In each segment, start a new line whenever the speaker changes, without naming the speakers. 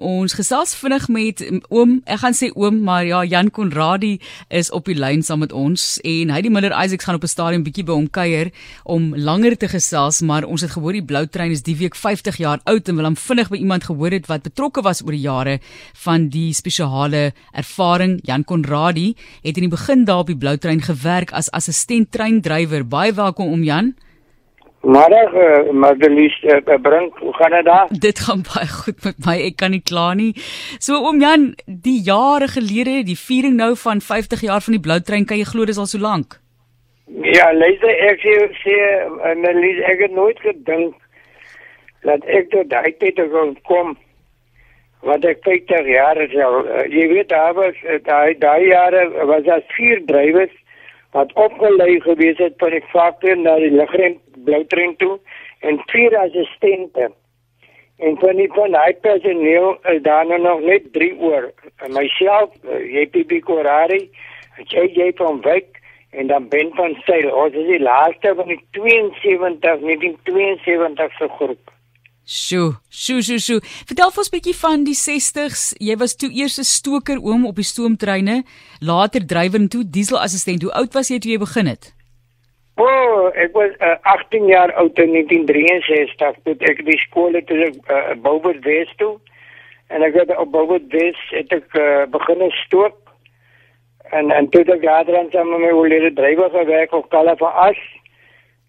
ons gesels vinnig met oom, ek gaan sê oom, maar ja, Jan Konradi is op die lyn saam met ons en hy die Miller Isaacs gaan op 'n stadium bietjie by hom kuier om langer te gesels, maar ons het gehoor die blou trein is die week 50 jaar oud en wil hom vinnig by iemand gehoor het wat betrokke was oor die jare van die spesiale ervaring. Jan Konradi het in die begin daar op die blou trein gewerk as assistent treindrywer. Baie welkom om Jan.
Middag, uh, Madelies, uh, Brink, hoe gaan dit daar?
Dit gaan baie goed met my. Ek kan nie kla nie. So oom Jan, die jare gelede, die viering nou van 50 jaar van die blou trein, kan jy glo dis al so lank?
Ja, luister, ek sê sê Madelies, ek het nooit gedink dat ek tot daai tyd kon kom wat ek 50 jaar is al. Uh, jy weet, daar was daai daai jare was daar vier drywers wat opgelei gewees het van die faktor na die ligrem bloutrein toe en vier assistente. En van die van hy personeel is daar nou nog net 3 oor. Myself, JPB Korari, JJ van Wyk en dan Ben van Sail. Ons is die laaste van die 72, 1972 se groep.
Sjoe, sjoe, sjoe, sjoe. Vertel vir ons bietjie van die 60s. Jy was toe eers 'n stoker oom op die stoomtreine, later drywer en toe dieselassistent. Hoe oud was jy toe jy begin het?
O, oh, ek was uh, 18 jaar oud in 1963 toe ek die skool het toe uh, Boubert West toe. En ek het op Boubert West het ek uh, begin stook. En en toe ek later aan saam met my oulede drywer gewerk op Kalafa As.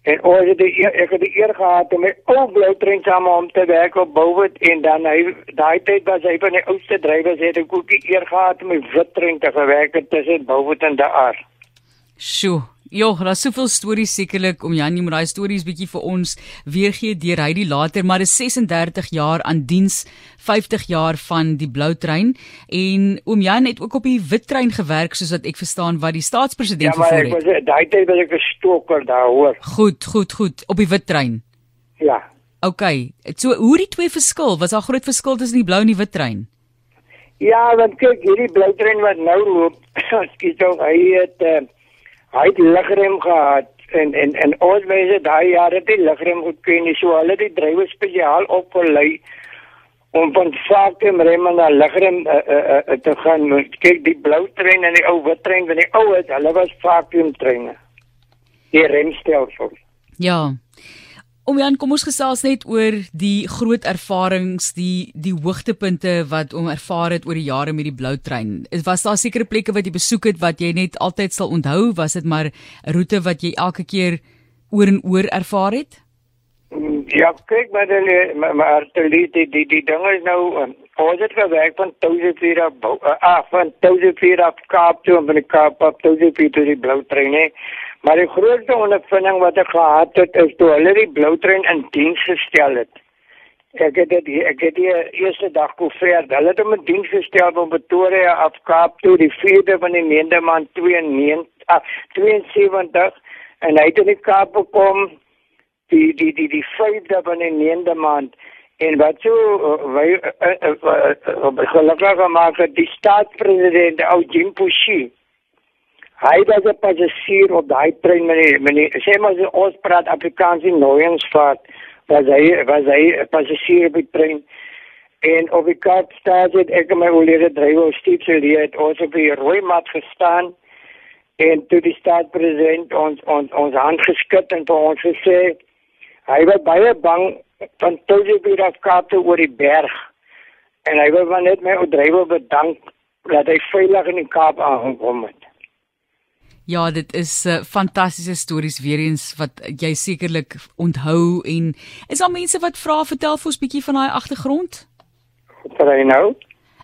En ons het die ek het die eer gehad om met ou blou trein saam om te werk op Bouwet en dan hy daai tyd was hy van die oudste drywers het ek ook die eer gehad om met wit trein te gewerk het tussen Bouwet en daar.
Sjoe, Jo, daar's soveel stories sekerlik om Janie moet daai stories bietjie vir ons weergee deur hy die later, maar dis 36 jaar aan diens, 50 jaar van die blou trein en oom Jan het ook op die wit trein gewerk soos wat ek verstaan wat die staatspresident
vervoer het. Ja, maar ek was daai tyd was ek 'n stoker daar hoor.
Goed, goed, goed, op die wit trein.
Ja.
OK. So hoe die twee verskil? Was daar groot verskil tussen die blou en die wit trein?
Ja, want kyk, hierdie blou trein wat nou loop, skiet ook hy het uh, hy het ligrem gehad en en en ons mense daai jare het die ligrem geken. Nie so hulle die drywer spesiaal opgelei om van vakke rem na ligrem uh, uh, uh, te gaan. Kyk die blou trein en die ou wit trein van die ou het hulle was vakuum treine. Die remstelsel.
Ja Om Jan, kom ons gesels net oor die groot ervarings, die die hoogtepunte wat om ervaar het oor die jare met die blou trein. Is was daar sekere plekke wat jy besoek het wat jy net altyd sal onthou? Was dit maar 'n roete wat jy elke keer oor en oor ervaar het?
Ja, kyk maar dan maar die die die die ding is nou ons het gewerk van 1004 af uh, ah, van 1004 af Kaap toe en van die Kaap af 1004 toe die blou trein hè. Maar die grootste ondervinding wat ek gehad het is toe hulle die blou trein in diens gestel het. Ek het dit ek het die eerste dag koffreer. Hulle het hom in diens gestel van Pretoria af Kaap toe die 4de van die maand maand 92 72 en hy het in die Kaap gekom die die die die 5de van die 9de maand en wat so wy gelukkig gemaak het die staatspresident ou Jim Pushi Hy was 'n passasier op daai trein meneer meneer sê maar so ons praat Afrikaans in Nooiensvaart was hy was hy 'n passasier op die trein? En op die kaart staan dit ek en my oulede drywer steeds hier het ons op die rooi mat gestaan en toe die staatspresident ons ons ons hand geskit en vir ons gesê hy was baie bang van Tojibier af Kaap oor die berg en hy wou net my drywer bedank dat hy veilig in die Kaap aangekom het
Ja, dit is 'n uh, fantastiese stories weer eens wat jy sekerlik onthou en is daar mense wat vra vertel vir ons bietjie van daai agtergrond?
Wat jy nou?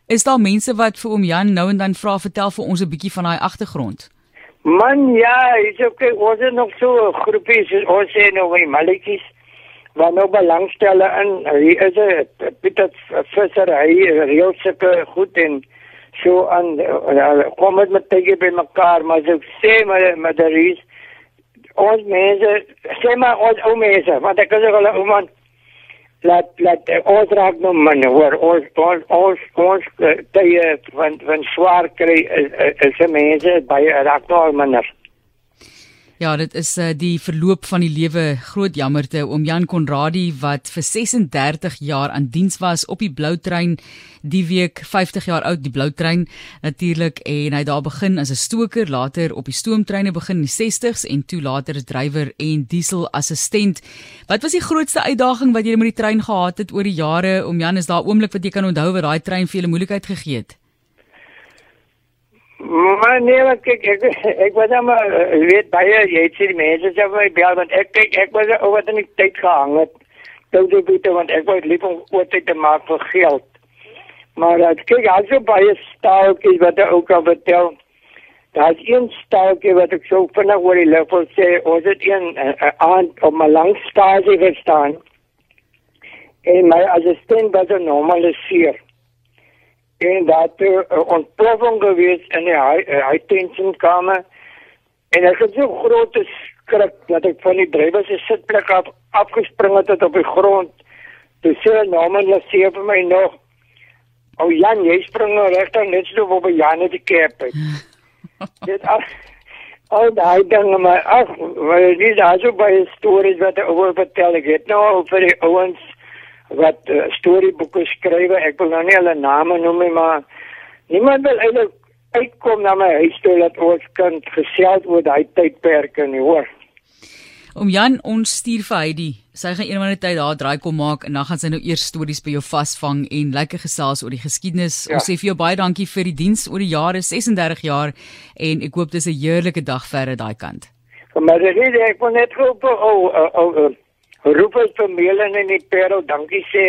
Is daar mense wat vir oom Jan nou en dan vra vertel vir ons 'n bietjie van daai agtergrond?
Man, ja, is okay. Ons het nog so 'n groepie, ons sê nou my malletjies wat nou belangstel in. Hy is 'n Pieter Visser, hy reël sulke goed en so aan uh, kom dit met tye by mekaar maar so sê maar maar daar is ons mense sê maar ons ou mense want ek sê hulle ou man laat laat ons raak nou man hoor ons ons ons ons tye van van swaar kry is is mense baie raak nou minder
Ja, dit is uh, die verloop van die lewe groot jammerte om Jan Konradi wat vir 36 jaar aan diens was op die blou trein die week 50 jaar oud die blou trein natuurlik en hy daar begin as 'n stoker later op die stoomtreine begin in die 60s en toe later as drywer en diesel assistent. Wat was die grootste uitdaging wat jy met die trein gehad het oor die jare om Jan is daar oomblik wat jy kan onthou wat daai trein vir julle moeilikheid gegee het?
Maar nee, wat kyk ek ek was maar uh, weet baie jy het sien mense sê my bel want ek kyk ek was oor wat in die tyd gehang het. Toe toe toe want ek wou lief om oor tyd te maak vir geld. Maar ek kyk also baie staaltjies wat ek ook al vertel. Daar's een staaltjie wat ek so vinnig oor die lug wil sê, ons het een uh, aan op my lang stasie gestaan. En my assistent was 'n normaliseer en dat er uh, eh, ontploffing gewees in die high, uh, high tension kamer en ek het so groot skrik dat ek van die drywer se sitplek af afgespring het op die grond. Toe sê Norman sê vir my nog ou Jan jy spring nou regter net so op Jan die kep dit al al daai dinge maar ag wat is daar so baie stories wat oor vertel. Ek het nou vir die ouens wat uh, storieboeke skryf. Ek wil nou nie hulle name noem nie, maar niemand wil eintlik uitkom na my huis toe dat ons kan gesels oor daai tydperke nie, hoor.
Om Jan ons stuur vir Heidi. Sy gaan eendag net daar draai kom maak en dan gaan sy nou eers stories by jou vasvang en lekker gesels oor die geskiedenis. Ja. Ons sê vir jou baie dankie vir die diens oor die jare 36 jaar en ek hoop dis 'n heerlike dag verder daai kant.
Maar ek wil net hoop o oh, o oh, oh, roep uit vir Melen en die Pero dankie sê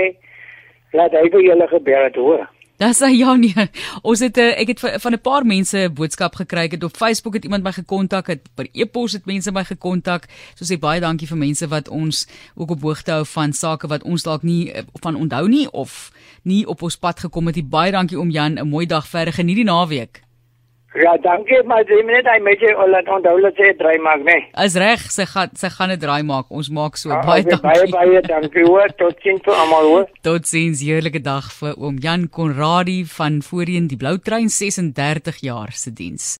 laat hy vir julle gebeur het hoor.
Dis hy ja nee. Ons het eh, ek het van 'n paar mense 'n boodskap gekry. Ek het op Facebook het iemand my gekontak, het per e-pos het mense my gekontak. So sê baie dankie vir mense wat ons ook op hoogte hou van sake wat ons dalk nie eh, van onthou nie of nie op ons pad gekom het nie. Baie dankie om Jan, 'n mooi dag verder. Geniet die naweek.
Ja, dankie, maar jy moet net hy met jy laat onthou dat jy draai maak, né? Nee.
Is reg, sy gaan sy gaan 'n draai maak. Ons maak so ah, baie
dankie. Baie baie dankie hoor. Totsiens vir almal hoor.
Totsiens, heerlike dag vir oom Jan Konradi van voorheen die Blou Trein 36 jaar se diens.